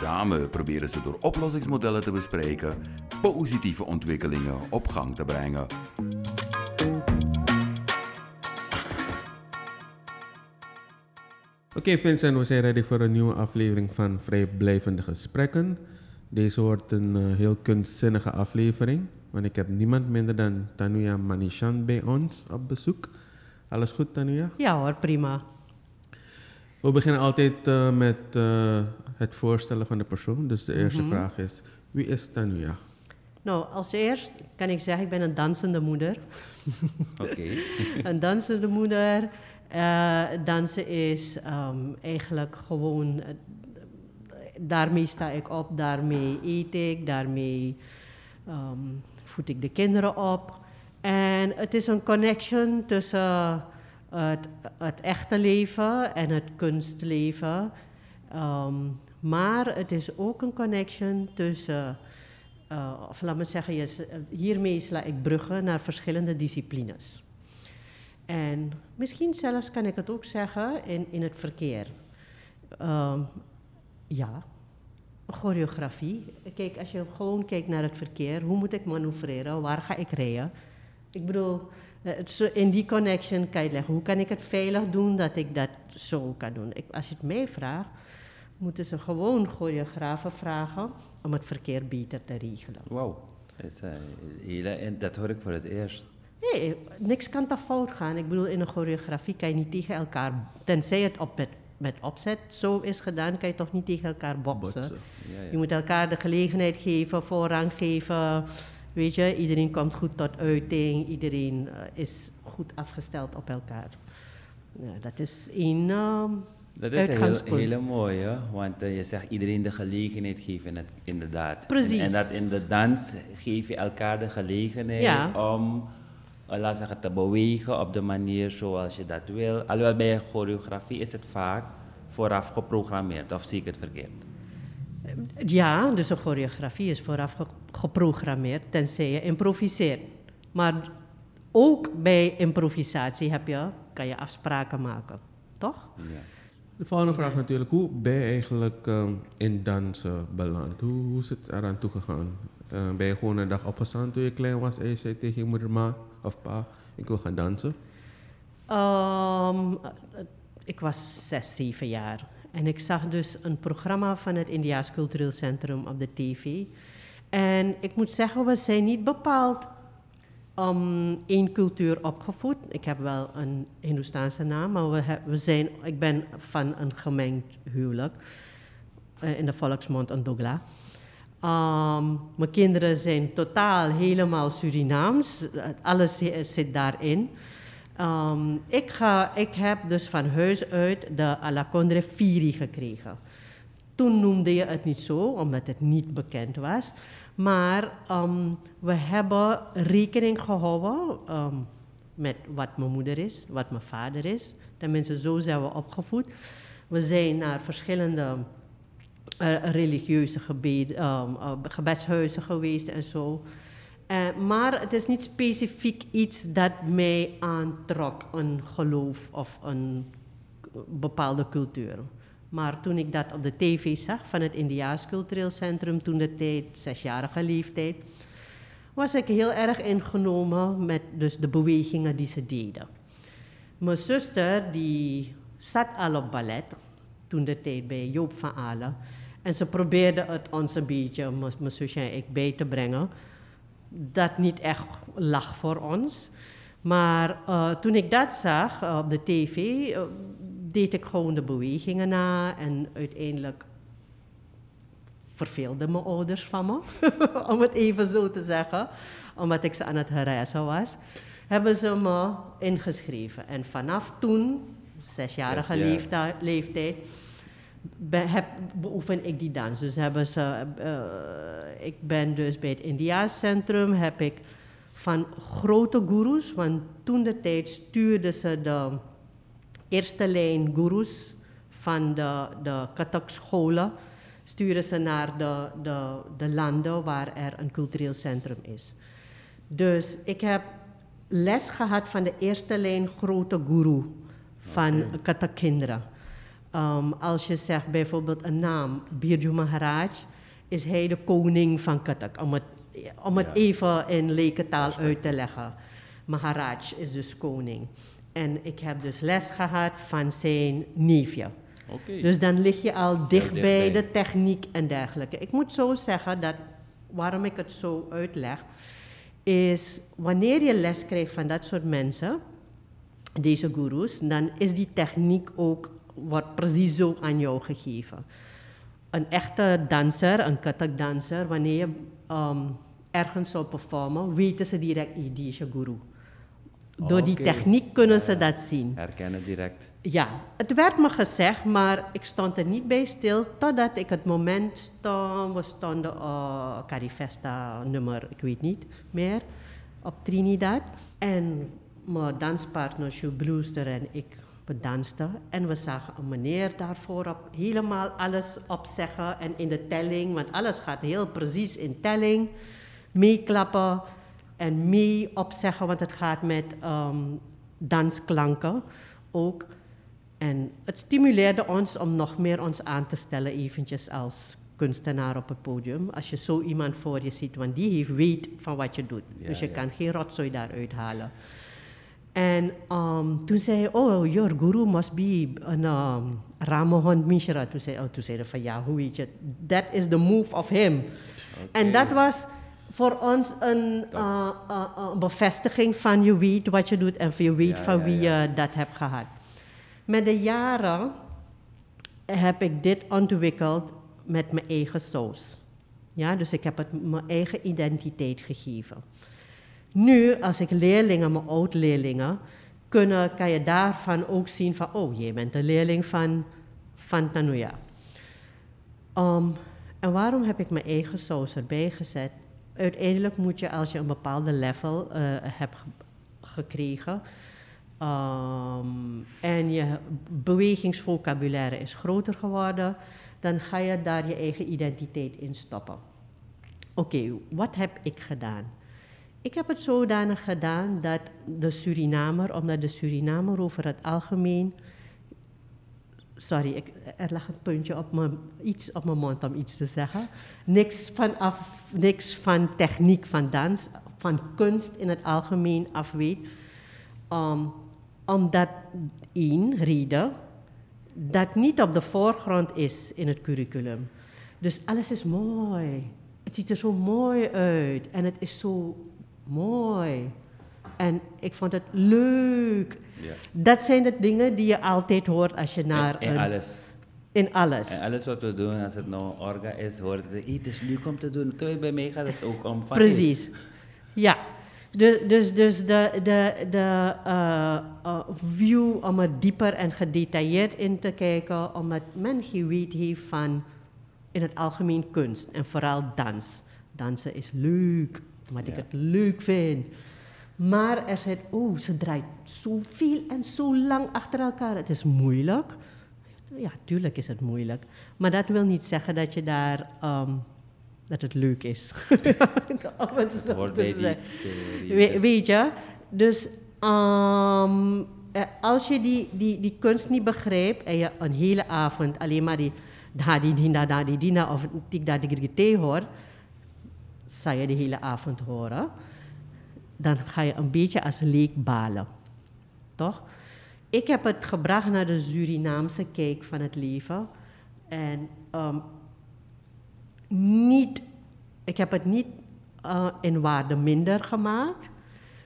Samen proberen ze door oplossingsmodellen te bespreken positieve ontwikkelingen op gang te brengen. Oké Vincent, we zijn ready voor een nieuwe aflevering van Vrijblijvende Gesprekken. Deze wordt een uh, heel kunstzinnige aflevering, want ik heb niemand minder dan Tanuya Manishan bij ons op bezoek. Alles goed Tanuya? Ja hoor, prima. We beginnen altijd uh, met uh, het voorstellen van de persoon. Dus de eerste mm -hmm. vraag is, wie is Tanuya? Nou, als eerst kan ik zeggen, ik ben een dansende moeder. Oké. Okay. een dansende moeder. Uh, dansen is um, eigenlijk gewoon, uh, daarmee sta ik op, daarmee eet ik, daarmee um, voed ik de kinderen op. En het is een connection tussen het, het echte leven en het kunstleven. Um, maar het is ook een connection tussen uh, of laat me zeggen, je, hiermee sla ik bruggen naar verschillende disciplines. En misschien zelfs kan ik het ook zeggen in, in het verkeer. Um, ja, choreografie. Kijk, als je gewoon kijkt naar het verkeer, hoe moet ik manoeuvreren, waar ga ik rijden? Ik bedoel, in die connection kan je leggen, hoe kan ik het veilig doen dat ik dat zo kan doen? Ik, als je het mij vraagt, moeten ze gewoon choreografen vragen om het verkeer beter te regelen. Wauw, dat hoor ik voor het eerst. Nee, niks kan te fout gaan. Ik bedoel, in een choreografie kan je niet tegen elkaar, tenzij het op met, met opzet zo is gedaan, kan je toch niet tegen elkaar boksen. boksen. Ja, ja. Je moet elkaar de gelegenheid geven, voorrang geven. Weet je, iedereen komt goed tot uiting, iedereen uh, is goed afgesteld op elkaar. Ja, dat is één. Uh, dat is heel, hele mooie, want uh, je zegt iedereen de gelegenheid geven, het, inderdaad. Precies. En, en, dat in de dans geef je elkaar de gelegenheid ja. om, uh, laat zeggen, te bewegen op de manier zoals je dat wil. Alhoewel bij choreografie is het vaak vooraf geprogrammeerd, of zie ik het verkeerd? Ja, dus een choreografie is vooraf ge geprogrammeerd, tenzij je improviseert. Maar ook bij improvisatie heb je, kan je afspraken maken, toch? Ja. De volgende vraag natuurlijk, hoe ben je eigenlijk um, in dansen beland? Hoe, hoe is het eraan toegegaan? Uh, ben je gewoon een dag opgestaan toen je klein was en je zei tegen je moeder, ma of pa, ik wil gaan dansen? Um, ik was zes, zeven jaar. En ik zag dus een programma van het Indiaas Cultureel Centrum op de tv. En ik moet zeggen, we zijn niet bepaald um, één cultuur opgevoed. Ik heb wel een Hindoestaanse naam, maar we, we zijn, ik ben van een gemengd huwelijk. Uh, in de volksmond een Dogla. Mijn kinderen zijn totaal helemaal Surinaams. Alles zit daarin. Ik, ga, ik heb dus van huis uit de Alacondre Firi gekregen. Toen noemde je het niet zo, omdat het niet bekend was. Maar um, we hebben rekening gehouden um, met wat mijn moeder is, wat mijn vader is. Tenminste, zo zijn we opgevoed. We zijn naar verschillende uh, religieuze gebed, um, uh, gebedshuizen geweest en zo. Uh, maar het is niet specifiek iets dat mij aantrok, een geloof of een bepaalde cultuur. Maar toen ik dat op de tv zag van het Indiaas Cultureel Centrum, toen de tijd, zesjarige leeftijd, was ik heel erg ingenomen met dus de bewegingen die ze deden. Mijn zuster, die zat al op ballet, toen de tijd bij Joop van Alen. En ze probeerde het ons een beetje, mijn zusje en ik, bij te brengen. Dat niet echt lag voor ons. Maar uh, toen ik dat zag uh, op de tv, uh, deed ik gewoon de bewegingen na en uiteindelijk verveelden mijn ouders van me, om het even zo te zeggen, omdat ik ze aan het herreizen was, hebben ze me ingeschreven. En vanaf toen, zesjarige Zes jaar. leeftijd, heb, beoefen ik die dans. Dus hebben ze, uh, ik ben dus bij het Indiaas Centrum, heb ik van grote gurus, want toen de tijd stuurden ze de eerste lijn gurus van de, de Kathak scholen, sturen ze naar de, de, de landen waar er een cultureel centrum is. Dus ik heb les gehad van de eerste lijn grote guru van okay. Kathak-kinderen. Um, als je zegt bijvoorbeeld een naam, Birju Maharaj, is hij de koning van Kathak. Om het, om het even in lekentaal uit te leggen. Maharaj is dus koning. En ik heb dus les gehad van zijn neefje. Okay. Dus dan lig je al dicht bij de techniek en dergelijke. Ik moet zo zeggen dat, waarom ik het zo uitleg, is wanneer je les krijgt van dat soort mensen, deze gurus, dan is die techniek ook wordt precies zo aan jou gegeven. Een echte danser, een katak danser, wanneer je um, ergens zou performen, weten ze direct, die is je guru. Door die techniek kunnen ze dat zien. Herkennen direct. Ja, het werd me gezegd, maar ik stond er niet bij stil totdat ik het moment stond, we stonden uh, Carifesta nummer, ik weet niet meer, op Trinidad. En mijn danspartner Sue Brewster en ik dansten. En we zagen een meneer daarvoor op helemaal alles opzeggen en in de telling, want alles gaat heel precies in telling, meeklappen en mee opzeggen, want het gaat met um, dansklanken ook. En het stimuleerde ons om nog meer ons aan te stellen eventjes als kunstenaar op het podium. Als je zo iemand voor je ziet, want die heeft weet van wat je doet. dus je kan geen rotzooi daaruit halen. En um, toen zei hij, oh, your guru must be een um, Ramohon Mishra. Toen zei, oh, toen zei hij van, ja, hoe weet je That is the move of him. En dat was voor ons een uh, uh, uh, bevestiging van je weet wat je doet en je weet van wie je dat hebt gehad. Met de jaren heb ik dit ontwikkeld met mijn eigen saus. Ja, dus ik heb het mijn eigen identiteit gegeven. Nu, als ik leerlingen, mijn oud-leerlingen, kunnen, kan je daarvan ook zien van, oh, je bent een leerling van, van Tanuya. Um, en waarom heb ik mijn eigen saus erbij gezet? Uiteindelijk moet je, als je een bepaalde level uh, hebt gekregen, um, en je bewegingsvocabulaire is groter geworden, dan ga je daar je eigen identiteit in stoppen. Oké, wat heb ik gedaan? Ik heb het zodanig gedaan dat de Surinamer, omdat de Surinamer over het algemeen. Sorry, ik, er lag een puntje op mijn, iets op mijn mond om iets te zeggen. Niks van, af, niks van techniek van dans, van kunst in het algemeen af weet. Um, omdat één reden dat niet op de voorgrond is in het curriculum. Dus alles is mooi. Het ziet er zo mooi uit en het is zo mooi. En ik vond het leuk. Ja. Dat zijn de dingen die je altijd hoort als je naar... In, alles. In alles. En alles wat we doen, als het nou orga is, hoort het, het is leuk om te doen. Terwijl bij mij gaat het ook om van... Precies. Ja. De, dus dus de, de, de uh, uh, view om er dieper en gedetailleerd in te kijken, omdat men geweten heeft van in het algemeen kunst en vooral dans. Dansen is leuk omdat ik het leuk vind. Maar er zijn, oh, ze draait zoveel en zo lang achter elkaar. Het is moeilijk. Ja, tuurlijk is het moeilijk. Maar dat wil niet zeggen dat je daar, um, dat het leuk is. Om het zo te zeggen. We, weet je, dus um, als je die, die, die kunst niet begrijpt en je een hele avond alleen maar die da die dina da die dina of tik die hoort, zal je de hele avond horen, dan ga je een beetje als leek balen. Toch? Ik heb het gebracht naar de Surinaamse kijk van het leven. En um, niet, ik heb het niet uh, in waarde minder gemaakt,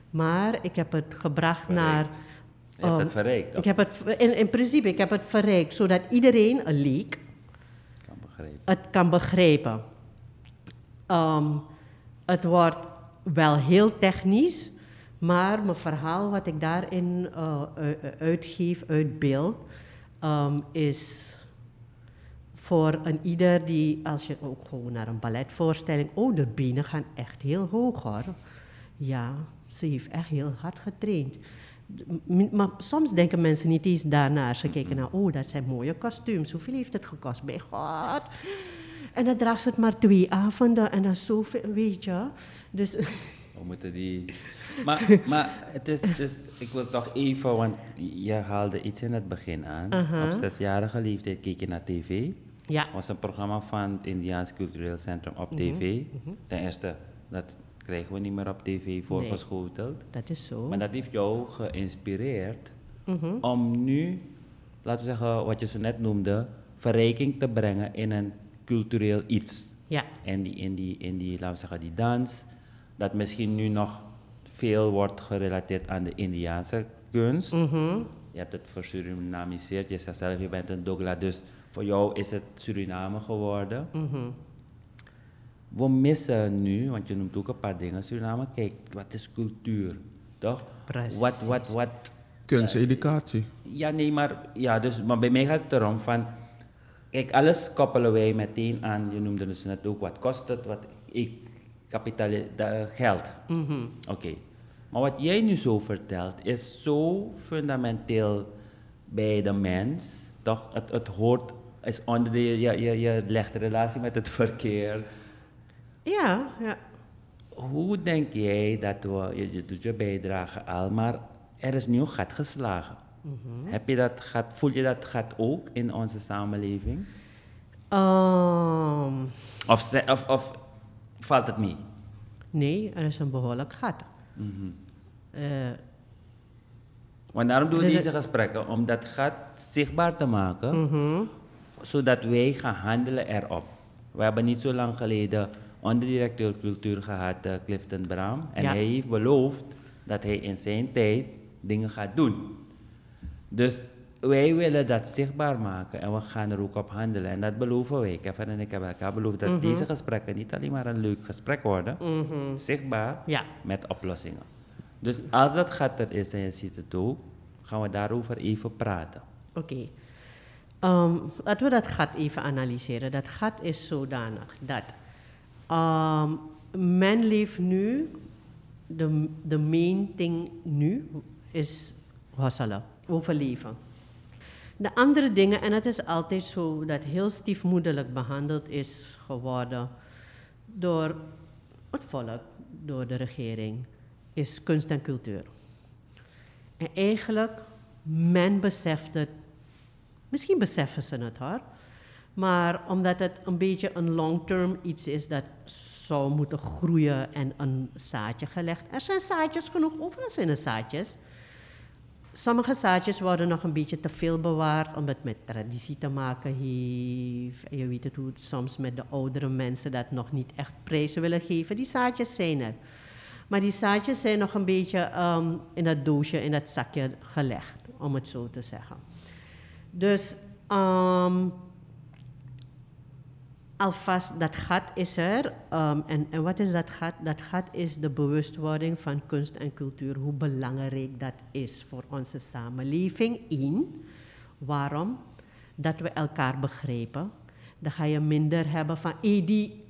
maar ik heb het gebracht naar. Je hebt het um, verrijkt? Ik heb het, in, in principe, ik heb het verrijkt zodat iedereen, een leek, kan begrijpen. het kan begrijpen. Um, het wordt wel heel technisch, maar mijn verhaal wat ik daarin uh, uitgeef, uitbeeld, um, is voor een ieder die, als je ook gewoon naar een balletvoorstelling, oh, de benen gaan echt heel hoog hoor. Ja, ze heeft echt heel hard getraind. Maar soms denken mensen niet eens daarna. Ze kijken naar, oh, dat zijn mooie kostuums. Hoeveel heeft het gekost? Bij God. En dan draagt ze het maar twee avonden en dan zoveel, weet je. Dus... We moeten die... Maar, maar het is, dus, ik wil toch even, want je haalde iets in het begin aan. Op zesjarige leeftijd keek je naar tv. Ja. Het was een programma van het Indiaans Cultureel Centrum op mhm, tv. Mhm. Ten eerste, dat krijgen we niet meer op tv voorgeschoteld. dat is zo. Maar dat heeft jou geïnspireerd mhm. om nu, laten we zeggen, wat je zo net noemde, verrijking te brengen in een cultureel iets. Ja. En die, in, die, in die, laten we zeggen, die dans, dat misschien nu nog veel wordt gerelateerd aan de Indiaanse kunst. Je hebt het versurinamiseerd, je zegt zelf, je bent een Dogla, dus voor jou is het Suriname geworden. Mm We missen nu, want je noemt ook een paar dingen, Suriname, kijk, wat is cultuur? Toch? Precies. Wat, wat, wat... Kunsteducatie. ja, nee, maar, ja, dus, maar bij mij gaat het erom van, kijk, alles koppelen wij meteen aan, je noemde dus net ook, wat kost het, wat ik, geld. Mm Oké. Maar wat jij nu zo vertelt, is zo fundamenteel bij de mens, toch? Het, het hoort is onder de, je, je, je legt de relatie met het verkeer. Ja, ja. Hoe denk jij dat we, je, doet je bijdrage al, maar er is nu gat geslagen. Mhm. Heb je dat gat, voel je dat gat ook in onze samenleving? Um, of, of, of, valt het mee? Nee, er is een behoorlijk gat. Mm Want daarom doen we deze gesprekken, om dat gat zichtbaar te maken. Mhm zodat wij gaan handelen erop. We hebben niet zo lang geleden onderdirecteur cultuur gehad, uh, Clifton Bram. En hij heeft beloofd dat hij in zijn tijd dingen gaat doen. Dus wij willen dat zichtbaar maken en we gaan er ook op handelen. En dat beloven wij. Kevin en ik hebben elkaar beloofd dat mhm. deze gesprekken niet alleen maar een leuk gesprek worden, mhm. zichtbaar ja. met oplossingen. Dus als dat gaat er is en je ziet het ook, gaan we daarover even praten. Oké. Um, laten we dat gat even analyseren. Dat gat is zodanig dat um, men leeft nu, de, de main thing nu is hosselen, overleven. De andere dingen, en het is altijd zo dat heel stiefmoederlijk behandeld is geworden door het volk, door de regering, is kunst en cultuur. En eigenlijk, men beseft het Misschien beseffen ze het hoor. Maar omdat het een beetje een long-term iets is dat zou moeten groeien en een zaadje gelegd. Er zijn zaadjes genoeg, overal zijn er zaadjes. Sommige zaadjes worden nog een beetje te veel bewaard, omdat het met traditie te maken heeft. Je weet het hoe het soms met de oudere mensen dat nog niet echt prijzen willen geven. Die zaadjes zijn er. Maar die zaadjes zijn nog een beetje ehm, in dat doosje, in dat zakje gelegd, om het zo te zeggen. Dus um, alvast, dat gat is er. Um, en, en wat is dat gat? Dat gat is de bewustwording van kunst en cultuur, hoe belangrijk dat is voor onze samenleving. In waarom? Dat we elkaar begrijpen. Dan ga je minder hebben van, hey, die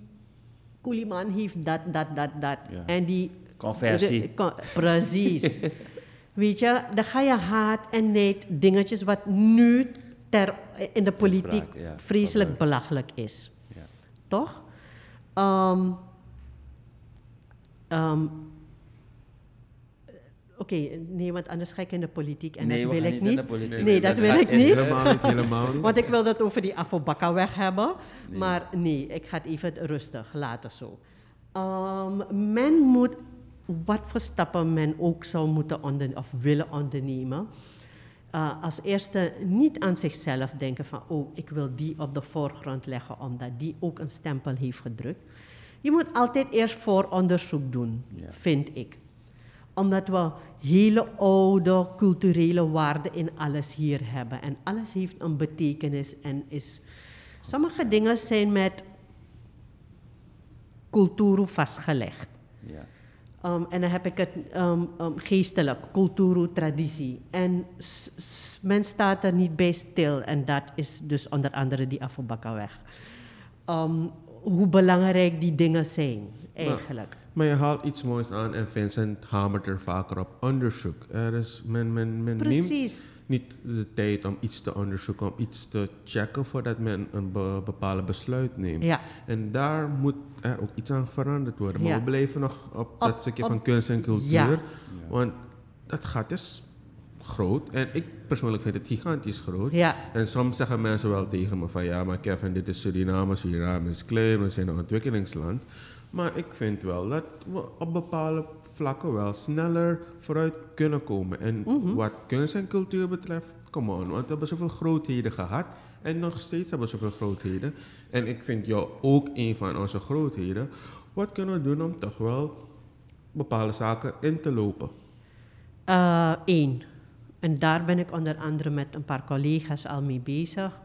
Koeliman heeft dat, dat, dat, dat. En die... Conversie. precies. Weet je, dan ga je haat en neid dingetjes wat nu ter, in de politiek vreselijk belachelijk is. Toch? Um, um, Oké, okay, nee, want anders ga ik in de politiek en nee, dat wil ik niet. Nee, nee, dat, wil ik niet. Helemaal niet, helemaal niet. Want ik wil dat over die Afobakka weg hebben. Maar nee, ik ga het even rustig laten zo. Um, men moet wat voor stappen men ook zou moeten onder, of willen ondernemen. Uh, als eerste niet aan zichzelf denken van, oh, ik wil die op de voorgrond leggen omdat die ook een stempel heeft gedrukt. Je moet altijd eerst vooronderzoek doen, vind ik. Omdat we hele oude culturele waarden in alles hier hebben. En alles heeft een betekenis en is... Sommige dingen zijn met cultuur vastgelegd. Ja. Um, en dan heb ik het um, um, geestelijk, cultuur, traditie. En men staat er niet bij stil. En dat is dus onder andere die Afobakka-weg. Um, hoe belangrijk die dingen zijn, eigenlijk. Maar, maar, je haalt iets moois aan en Vincent hamert er vaker op onderzoek. Er is, men, men, men Precies niet de tijd om iets te onderzoeken, om iets te checken voordat men een be bepaalde besluit neemt. Ja. En daar moet er ook iets aan veranderd worden. Maar we blijven nog op, dat stukje van kunst en cultuur. Ja. Want dat gaat dus groot. En ik persoonlijk vind het gigantisch groot. Ja. En soms zeggen mensen wel tegen me van ja, maar Kevin, dit is Suriname, Suriname is klein, we zijn een ontwikkelingsland. Maar ik vind wel dat we op bepaalde vlakken wel sneller vooruit kunnen komen. En mhm. wat kunst en cultuur betreft, come on, want we hebben zoveel grootheden gehad. En nog steeds hebben we zoveel grootheden. En ik vind jou ook een van onze grootheden. Wat kunnen we doen om toch wel bepaalde zaken in te lopen? Eén. Uh, en daar ben ik onder andere met een paar collega's al mee bezig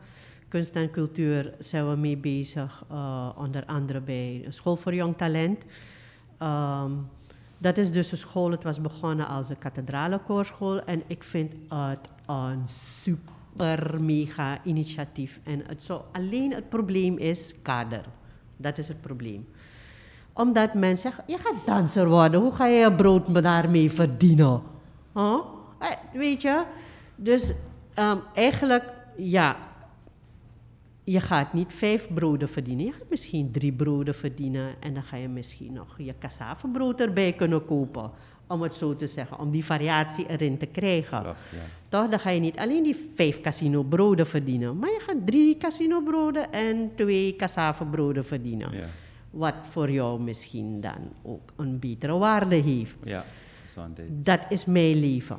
kunst en cultuur zijn we mee bezig, uh, onder andere bij School voor Jong Talent. Um, dat is dus een school, het was begonnen als een kathedrale koorschool en ik vind het een super mega initiatief. En het zo, alleen het probleem is kader. Dat is het probleem. Omdat mensen zeggen, je gaat danser worden, hoe ga je je brood daarmee verdienen? Huh? Eh, weet je? Dus um, eigenlijk, ja, je gaat niet vijf broden verdienen. Je gaat misschien drie broden verdienen. En dan ga je misschien nog je cassavenbrood erbij kunnen kopen. Om het zo te zeggen. Om die variatie erin te krijgen. ja. Toch? Dan ga je niet alleen die vijf casino broden verdienen. Maar je gaat drie casino broden en twee cassavenbroden verdienen. Ja. Wat voor jou misschien dan ook een betere waarde heeft. Ja, dat is mijn leven.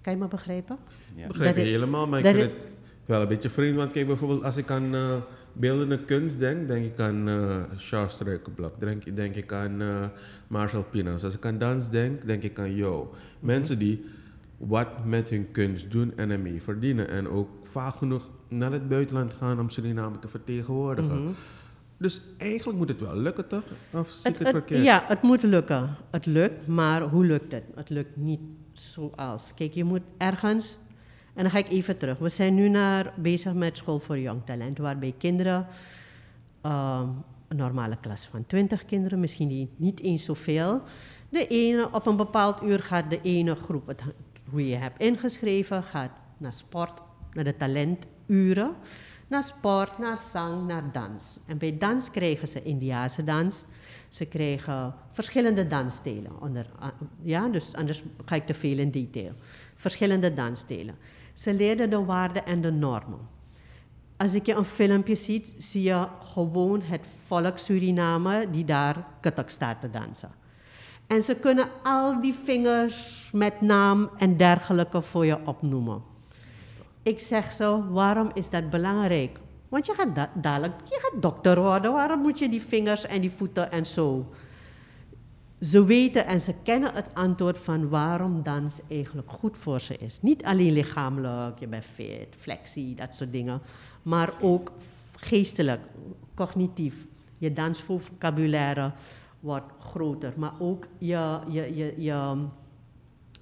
Kan je me begrijpen? Ja. Begrijp je helemaal, maar ik vind het wel een beetje vreemd. Want kijk bijvoorbeeld, als ik aan uh, beeldende kunst denk, denk ik aan uh, Charles Struikenblok. Denk, denk ik aan uh, Marcel Pinas. Als ik aan dans denk, denk ik aan jou. Mensen die wat met hun kunst doen en ermee verdienen. En ook vaak genoeg naar het buitenland gaan om Suriname te vertegenwoordigen. Mhm. Dus eigenlijk moet het wel lukken, toch? Of zie het, het, het Ja, het moet lukken. Het lukt, maar hoe lukt het? Het lukt niet zoals. Kijk, je moet ergens en dan ga ik even terug. We zijn nu naar, bezig met School voor Jong Talent, waarbij kinderen, uh, een normale klas van 20 kinderen, misschien niet eens zoveel. De ene, op een bepaald uur gaat de ene groep, het, hoe je hebt ingeschreven, gaat naar sport, naar de talenturen, naar sport, naar zang, naar dans. En bij dans krijgen ze Indiase dans. Ze krijgen verschillende dansstijlen. Onder, ja, dus anders ga ik te veel in detail. Verschillende dansstijlen. Ze leerden de waarden en de normen. Als ik je een filmpje ziet, zie je gewoon het volk Suriname die daar katak staat te dansen. En ze kunnen al die vingers met naam en dergelijke voor je opnoemen. Ik zeg zo, waarom is dat belangrijk? Want je gaat dadelijk, je gaat dokter worden. Waarom moet je die vingers en die voeten en zo? Ze weten en ze kennen het antwoord van waarom dans eigenlijk goed voor ze is. Niet alleen lichamelijk, je bent fit, flexie, dat soort dingen. Maar ook geestelijk, cognitief. Je dansvocabulaire wordt groter. Maar ook je, je, je, je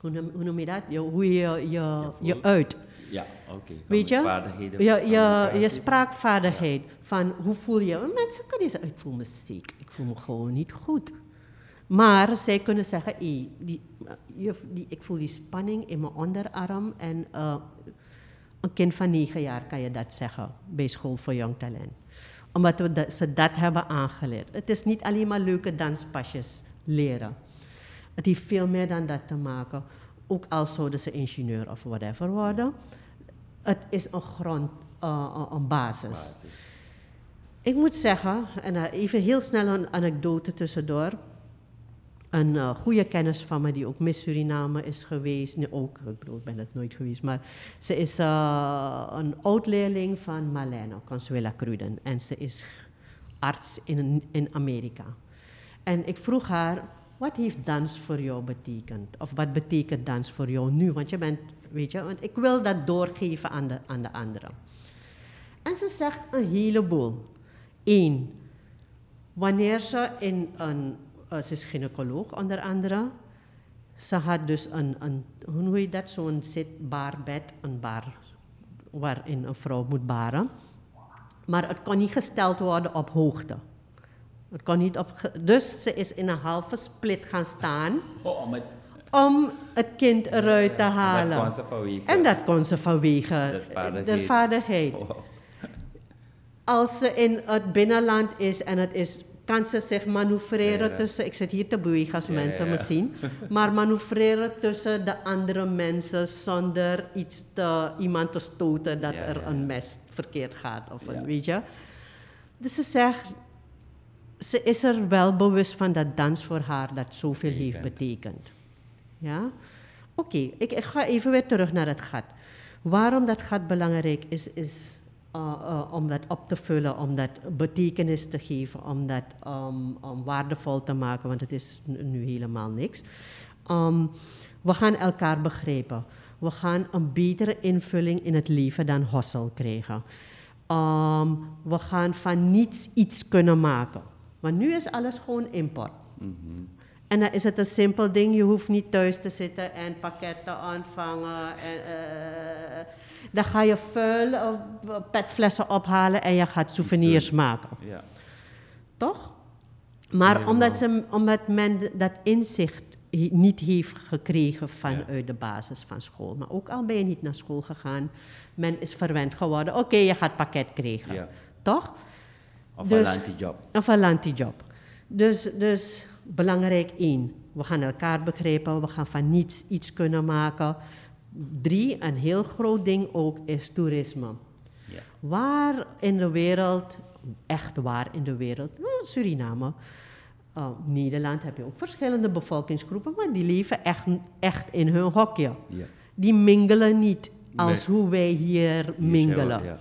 hoe, noem, hoe noem je dat? Je, hoe je je, je uit. Ja, oké. Weet je? Je, je, je spraakvaardigheid. Van hoe voel je? Mensen kunnen zeggen, ik voel me ziek. Ik voel me gewoon niet goed. Maar zij kunnen zeggen, die, die, ik voel die spanning in mijn onderarm. En uh, een kind van negen jaar kan je dat zeggen bij School voor Jong Talent. Omdat we dat, ze dat hebben aangeleerd. Het is niet alleen maar leuke danspasjes leren. Het heeft veel meer dan dat te maken. Ook al zouden ze ingenieur of whatever worden. Het is een grond, uh, een basis. basis. Ik moet zeggen, en uh, even heel snel een anekdote tussendoor een uh, goede kennis van me die ook Miss Suriname is geweest. Nee, ook, ik bedoel, ben het nooit geweest, maar ze is uh, een oud-leerling van Malena Consuela Cruden. En ze is arts in, in Amerika. En ik vroeg haar, wat heeft dans voor jou betekend? Of wat betekent dans voor jou nu? Want je bent, weet je, want ik wil dat doorgeven aan de, aan de anderen. En ze zegt een heleboel. Eén, wanneer ze in een uh, ze is gynaecoloog onder andere. Ze had dus een, een hoe noem je dat, zo'n zitbaar bed, een bar waarin een vrouw moet baren. Maar het kon niet gesteld worden op hoogte. Het kon niet op, dus ze is in een halve split gaan staan. Oh, om het om het kind eruit te halen. En dat kon ze vanwege, en dat kon ze vanwege de vaderheid. Oh. Als ze in het binnenland is en het is, kan ze zich manoeuvreren tussen, ik zit hier te bewegen als mensen me zien, maar manoeuvreren tussen de andere mensen zonder iets te, iemand te stoten dat er een mes verkeerd gaat. Of een, weet je. Dus ze zegt, ze is er wel bewust van dat dans voor haar dat zoveel heeft betekend. Ja? Oké, ik, ik, ga even weer terug naar het gat. Waarom dat gat belangrijk is, is om dat op te vullen, om dat betekenis te geven, om dat um, waardevol te maken, want het is nu helemaal niks. Um, we gaan elkaar begrijpen. We gaan een betere invulling in het leven dan Hossel krijgen. Um, we gaan van niets iets kunnen maken. Want nu is alles gewoon import. Mm. En dan is het een simpel ding. Je hoeft niet thuis te zitten en pakketten ontvangen. En, uh, dan ga je vuil of petflessen ophalen en je gaat souvenirs maken. Ja. Toch? Maar omdat, ze, omdat men dat inzicht niet heeft gekregen vanuit de basis van school. Maar ook al ben je niet naar school gegaan, men is verwend geworden. Oké, je gaat pakket krijgen. Toch? Of dus, een lanti-job. Of een lanti-job. Dus, dus belangrijk één, we gaan elkaar begrijpen, we gaan van niets iets kunnen maken. Drie, een heel groot ding ook is toerisme. Ja. Waar in de wereld, echt waar in de wereld, Suriname, uh, Nederland heb je ook verschillende bevolkingsgroepen, maar die leven echt, echt in hun hokje. Ja. Die mingelen niet als hoe wij hier mingelen. Ja.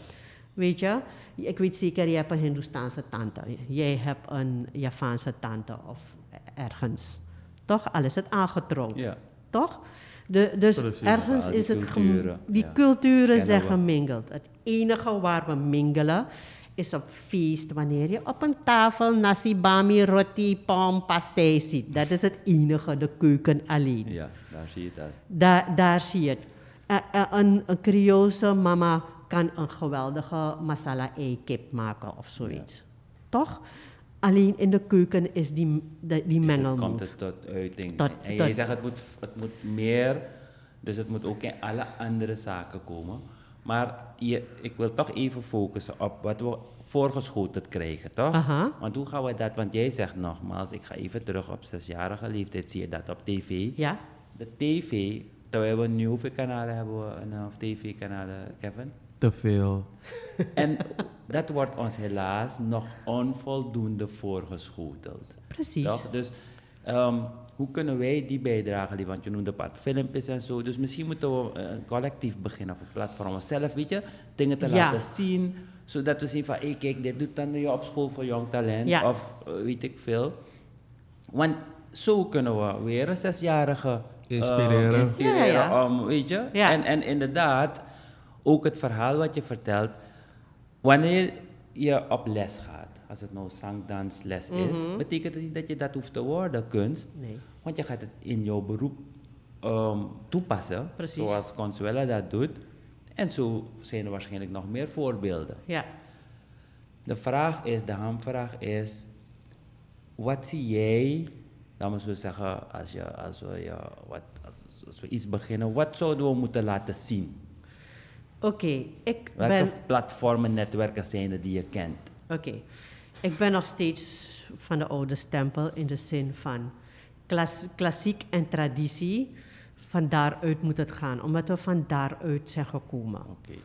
Weet je? Ik weet zeker, je hebt een Hindoestaanse tante, jij hebt een Javaanse tante of ergens. Toch? Al is het aangetrouwd. Ja. Toch? De, dus ergens is het culturen, die culturen zijn gemingeld. Het enige waar we mingelen is op feest, wanneer je op een tafel nasi, bami, roti, pom, pastei ziet. Dat is het enige, de keuken alleen. Ja, daar zie je het. Da, daar zie je het. Uh, uh, een, een mama kan een geweldige masala ei-kip maken of zoiets. Toch? Alleen in de keuken is die, die, die mengelmoes. komt het tot uiting. Tot, en jij zegt het moet, het moet meer, dus het moet ook in alle andere zaken komen. Maar je, ik wil toch even focussen op wat we voorgeschoten krijgen, toch? Aha. Want hoe gaan we dat, want jij zegt nogmaals, ik ga even terug op zesjarige leeftijd, zie je dat op tv. Ja. De tv, terwijl we nu hoeveel kanalen hebben we, een, of tv-kanalen, Kevin? Te veel. En dat wordt ons helaas nog onvoldoende voorgeschoteld. Precies. Toch? Dus um, hoe kunnen wij die bijdrage leveren? Want je noemde een paar filmpjes en zo. Dus misschien moeten we een collectief beginnen of een platform zelf, weet je, dingen te laten zien. Zodat we zien van, hé hey, kijk, dit doet dan je op school voor jong talent. Ja. Of uh, weet ik veel. Want zo kunnen we weer een zesjarige inspireren, uh, inspireren ja, om, weet je. En, en inderdaad ook het verhaal wat je vertelt, wanneer je op les gaat, als het nou zangdansles mm is, mhm. betekent het niet dat je dat hoeft te worden, kunst. Nee. Want je gaat het in jouw beroep um, toepassen, Precies. zoals Consuela dat doet. En zo zijn er waarschijnlijk nog meer voorbeelden. Ja. De vraag is, de hamvraag is, wat zie jij, dan we zeggen, als, je, als, we, ja, wat, als we iets beginnen, wat zouden we moeten laten zien? Oké, ik Welke ben... platformen, netwerken zijn er die je kent? Oké, ik ben nog steeds van de oude stempel in de zin van klas, klassiek en traditie. Van daaruit moet het gaan, omdat we van daaruit zijn gekomen. Oké.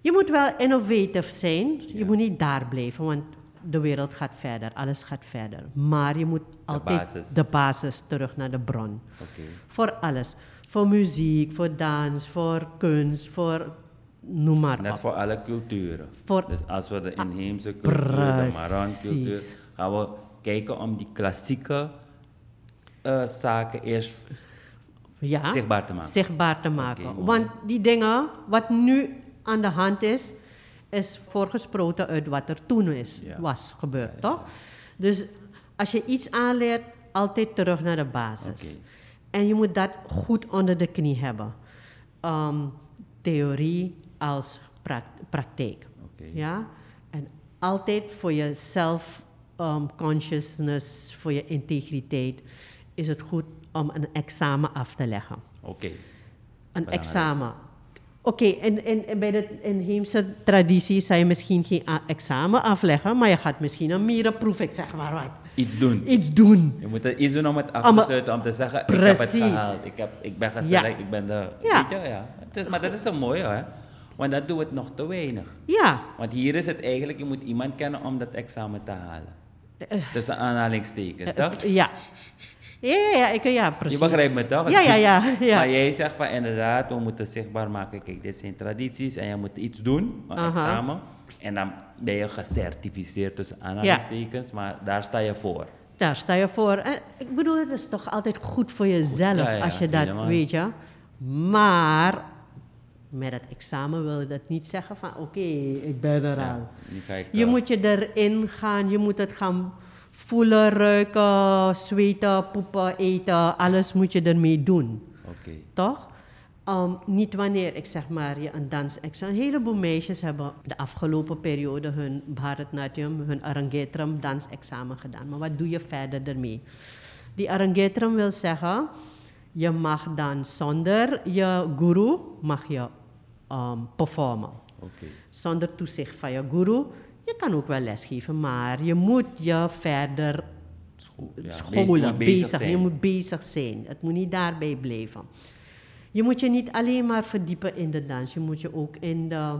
Je moet wel innovatief zijn, je moet niet daar blijven, want de wereld gaat verder, alles gaat verder. Maar je moet altijd de basis, de basis terug naar de bron. Voor alles. Voor muziek, voor dans, voor kunst, voor noem maar Net op. voor alle culturen. Voor dus als we de ah, inheemse cultuur, de Maran-cultuur, gaan we kijken om die klassieke uh, zaken eerst ja, zichtbaar te maken. Zichtbaar te maken. Okay, Want die dingen, wat nu aan de hand is, is voorgesproken uit wat er toen is, ja. was gebeurd, ja, toch? Dus als je iets aanleert, altijd terug naar de basis. En je moet dat goed onder de knie hebben. Ehm, theorie als praktijk. Ja? En altijd voor je self-consciousness, voor je integriteit, is het goed om een examen af te leggen. Oké. Een examen. Oké, in, in, bij de inheemse traditie zou je misschien geen examen afleggen, maar je gaat misschien een mierenproef, ik zeg maar wat. Iets doen. Iets doen. Je moet er iets doen om het af te sluiten, om te zeggen, Precies. ik heb het gehaald, ik, heb, ik ben geselect, ik ben de... Ja. Weet je, ja. Het is, maar dat is een mooie, hè. Want dat doet het nog te weinig. Ja. Want hier is het eigenlijk, je moet iemand kennen om dat examen te halen. Uh, Tussen aanhalingstekens, uh, toch? Ja. Ja, ja, ik, ja, precies. Je begrijpt me toch? Ja, ja, ja, ja. Maar jij zegt van inderdaad, we moeten zichtbaar maken. Kijk, dit zijn tradities en je moet iets doen, een examen. En dan ben je gecertificeerd tussen aanhalingstekens, maar daar sta je voor. Daar sta je voor. En ik bedoel, het is toch altijd goed voor jezelf als je dat weet, je. Maar met het examen wil je dat niet zeggen van oké, ik ben er al. Je moet je erin gaan, je moet het gaan voelen, ruiken, zweten, poepen, eten, alles moet je ermee doen. Oké. Toch? Um, niet wanneer, ik zeg maar, je een dansexamen... Een heleboel meisjes hebben de afgelopen periode hun Bharatnatyam, hun Arangetram dansexamen gedaan. Maar wat doe je verder ermee? Die Arangetram wil zeggen, je mag dan zonder je guru, mag je um, performen. Okay. Zonder toezicht van je guru. Je kan ook wel lesgeven, maar je moet je verder scholen, bezig, Je moet bezig zijn. Het moet niet daarbij blijven. Je moet je niet alleen maar verdiepen in de dans. Je moet je ook in, de,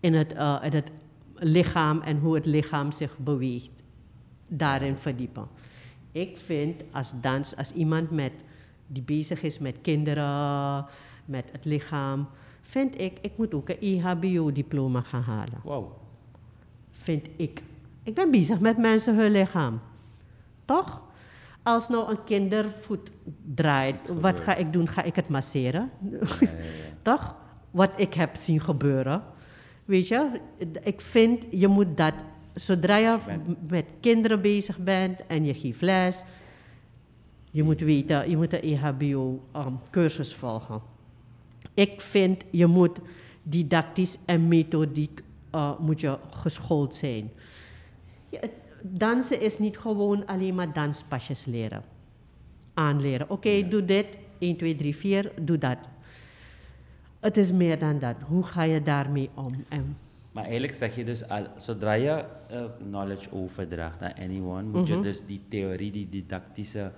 in, het, uh, in het lichaam en hoe het lichaam zich beweegt, daarin verdiepen. Ik vind als dans, als iemand met, die bezig is met kinderen, met het lichaam, vind ik, ik moet ook een EHBO-diploma gaan halen. Wow. Vind ik. Ik ben bezig met mensen hun lichaam. Toch? Als nou een kindervoet draait, wat ga ik doen? Ga ik het masseren? Ja, ja, Toch? Wat ik heb zien gebeuren. Weet je, ik vind je moet dat, zodra je met kinderen bezig bent en je geeft les, je moet weten, je moet een EHBO-cursus um, volgen. Ik vind je moet didactisch en methodiek uh, moet je geschoold zijn. Ja, dansen is niet gewoon alleen maar danspasjes leren. Aanleren. Oké, doe dit. 1, 2, 3, 4, doe dat. Het is meer dan dat. Hoe ga je daarmee om? En maar eigenlijk zeg je dus, al, zodra je uh, knowledge overdraagt aan anyone, moet je mhm. dus die theorie, die didactische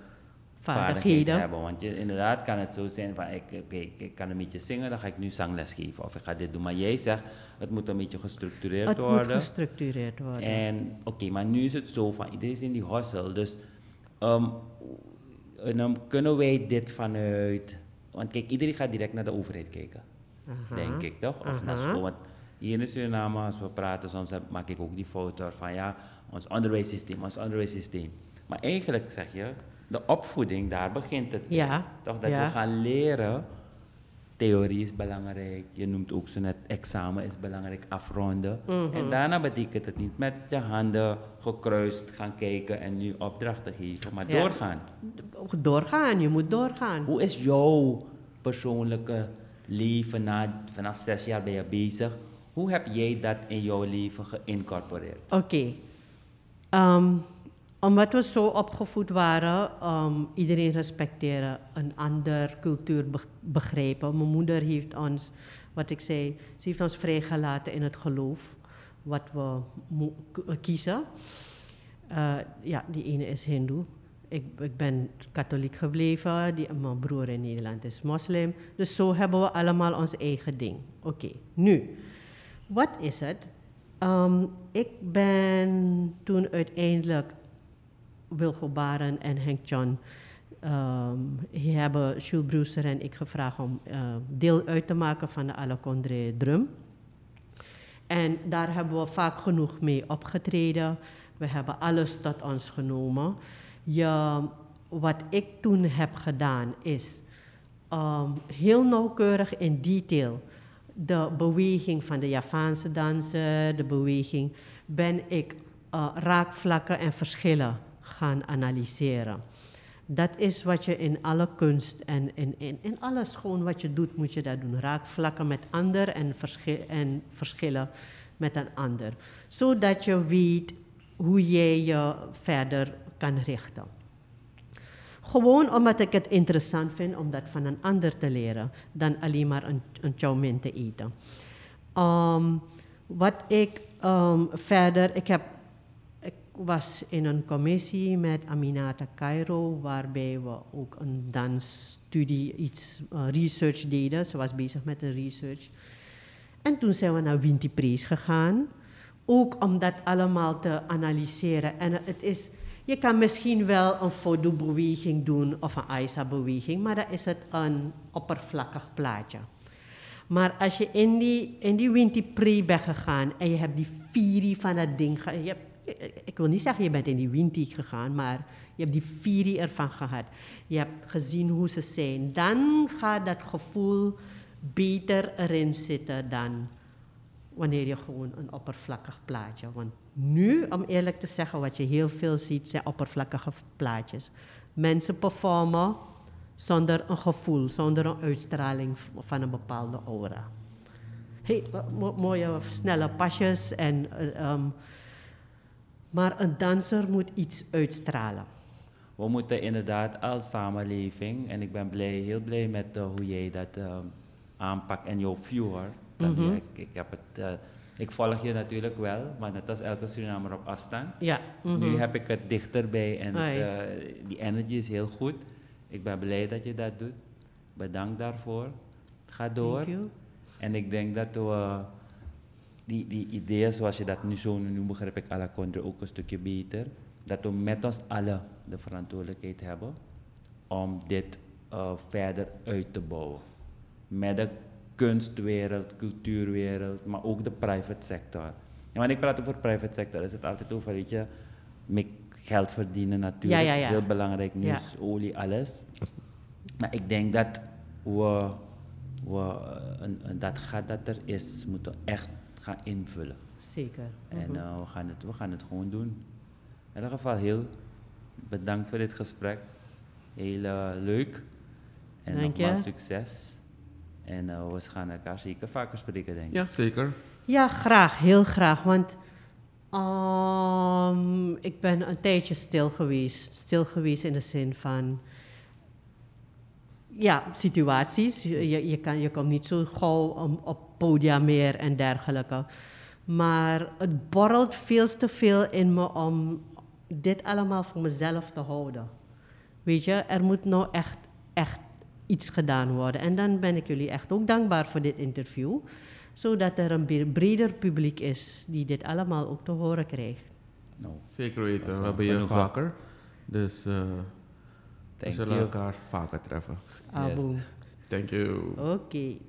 vaardigheden hebben. Want je, inderdaad kan het zo zijn van, ik, okay, ik kan een beetje zingen, dan ga ik nu zangles geven. Of ik ga dit doen. Maar jij zegt, het moet een beetje gestructureerd het worden. Het moet gestructureerd worden. En oké, maar nu is het zo van, iedereen is in die hustle. Dus um, dan kunnen wij dit vanuit... Want kijk, iedereen gaat direct naar de overheid kijken. Denk ik, toch? Of naar school. Want hier in Suriname, als we praten, soms maak ik ook die foto van, ja, ons onderwijssysteem, ons onderwijssysteem. Maar eigenlijk zeg je, de opvoeding, daar begint het. Ja. Toch dat we gaan leren. Theorie is belangrijk. Je noemt ook zo net examen is belangrijk, afronden. Mhm. En daarna betekent het niet met je handen gekruist gaan kijken en nu opdrachten geven, maar doorgaan. Doorgaan, je moet doorgaan. Hoe is jouw persoonlijke leven na, vanaf zes jaar ben je bezig? Hoe heb jij dat in jouw leven geïncorporeerd? Oké. Ehm, omdat we zo opgevoed waren, um, iedereen respecteren, een ander cultuur begrijpen. Mijn moeder heeft ons, wat ik zei, ze heeft ons vrijgelaten in het geloof, wat we kiezen. Uh, ja, die ene is hindoe. Ik, ik, ben katholiek gebleven, die, mijn broer in Nederland is moslim. Dus zo hebben we allemaal ons eigen ding. Oké, nu, wat is het? Um, ik ben toen uiteindelijk Wilgo Baren en Henk John um, hebben Jules Brewster en ik gevraagd om uh, deel uit te maken van de Alacondre Drum. En daar hebben we vaak genoeg mee opgetreden. We hebben alles tot ons genomen. Je, wat ik toen heb gedaan is um, heel nauwkeurig in detail de beweging van de Javaanse dansen, de beweging, ben ik uh, raakvlakken en verschillen gaan analyseren. Dat is wat je in alle kunst en in, in, in alles gewoon wat je doet, moet je dat doen. Raakvlakken met ander en, en verschillen met een ander. Zodat je weet hoe je je verder kan richten. Gewoon omdat ik het interessant vind om dat van een ander te leren, dan alleen maar een, een te eten. Um, wat ik um, verder, ik heb was in een commissie met Aminata Cairo, waarbij we ook een dansstudie, iets uh, research deden. Ze was bezig met de research. En toen zijn we naar Winti Prees gegaan, ook om dat allemaal te analyseren. En het is, je kan misschien wel een fotobeweging doen of een AISA-beweging, maar dan is het een oppervlakkig plaatje. Maar als je in die, in die Winti Pre bent gegaan en je hebt die Firi van dat ding, je hebt ik wil niet zeggen je bent in die windy gegaan, maar je hebt die fury ervan gehad. Je hebt gezien hoe ze zijn. Dan gaat dat gevoel beter erin zitten dan wanneer je gewoon een oppervlakkig plaatje. Want nu, om eerlijk te zeggen, wat je heel veel ziet, zijn oppervlakkige plaatjes. Mensen performen zonder een gevoel, zonder een uitstraling van een bepaalde aura. Hey, mooie snelle pasjes en um, maar een danser moet iets uitstralen. We moeten inderdaad als samenleving, en ik ben blij, heel blij met uh, hoe jij dat uh, aanpakt en jouw viewer. Mm -hmm. ik, ik, heb het, uh, ik volg je natuurlijk wel, maar net als elke Surinamer op afstand. Ja. Mm -hmm. Nu mhm. heb ik het dichterbij en het, die energie is heel goed. Ik ben blij dat je dat doet. Bedankt daarvoor. Ga door. En ik denk dat we die, die ideeën zoals je dat nu zo nu begrijp ik alle Condre ook een stukje beter. Dat we met ons allen de verantwoordelijkheid hebben om dit uh, verder uit te bouwen. Met de kunstwereld, cultuurwereld, maar ook de private sector. En wanneer ik praat over private sector, is het altijd over, weet je, met geld verdienen natuurlijk. Ja, ja, ja. Heel belangrijk, nieuws, olie, alles. Maar ik denk dat we, we een, een, dat gat dat er is, moeten echt gaan invullen. Zeker. En uh, we, gaan het, we gaan het gewoon doen. In ieder geval heel bedankt voor dit gesprek. Heel uh, leuk. En Dank nogmaals succes. En uh, we gaan elkaar zeker vaker spreken, denk ik. Ja, zeker. Ja, graag. Heel graag. Want um, ik ben een tijdje stil geweest. Stil geweest in de zin van ja, situaties. Je, je, kan, je komt niet zo gauw op podia meer en dergelijke. Maar het borrelt veel te veel in me om dit allemaal voor mezelf te houden. Weet je, er moet nou echt, echt iets gedaan worden. En dan ben ik jullie echt ook dankbaar voor dit interview. Zodat er een breder publiek is die dit allemaal ook te horen krijgt. No. Zeker weten, we hebben je vaker. Dus uh, we zullen elkaar vaker treffen. Aboom. Yes. Thank you. Oké. Okay.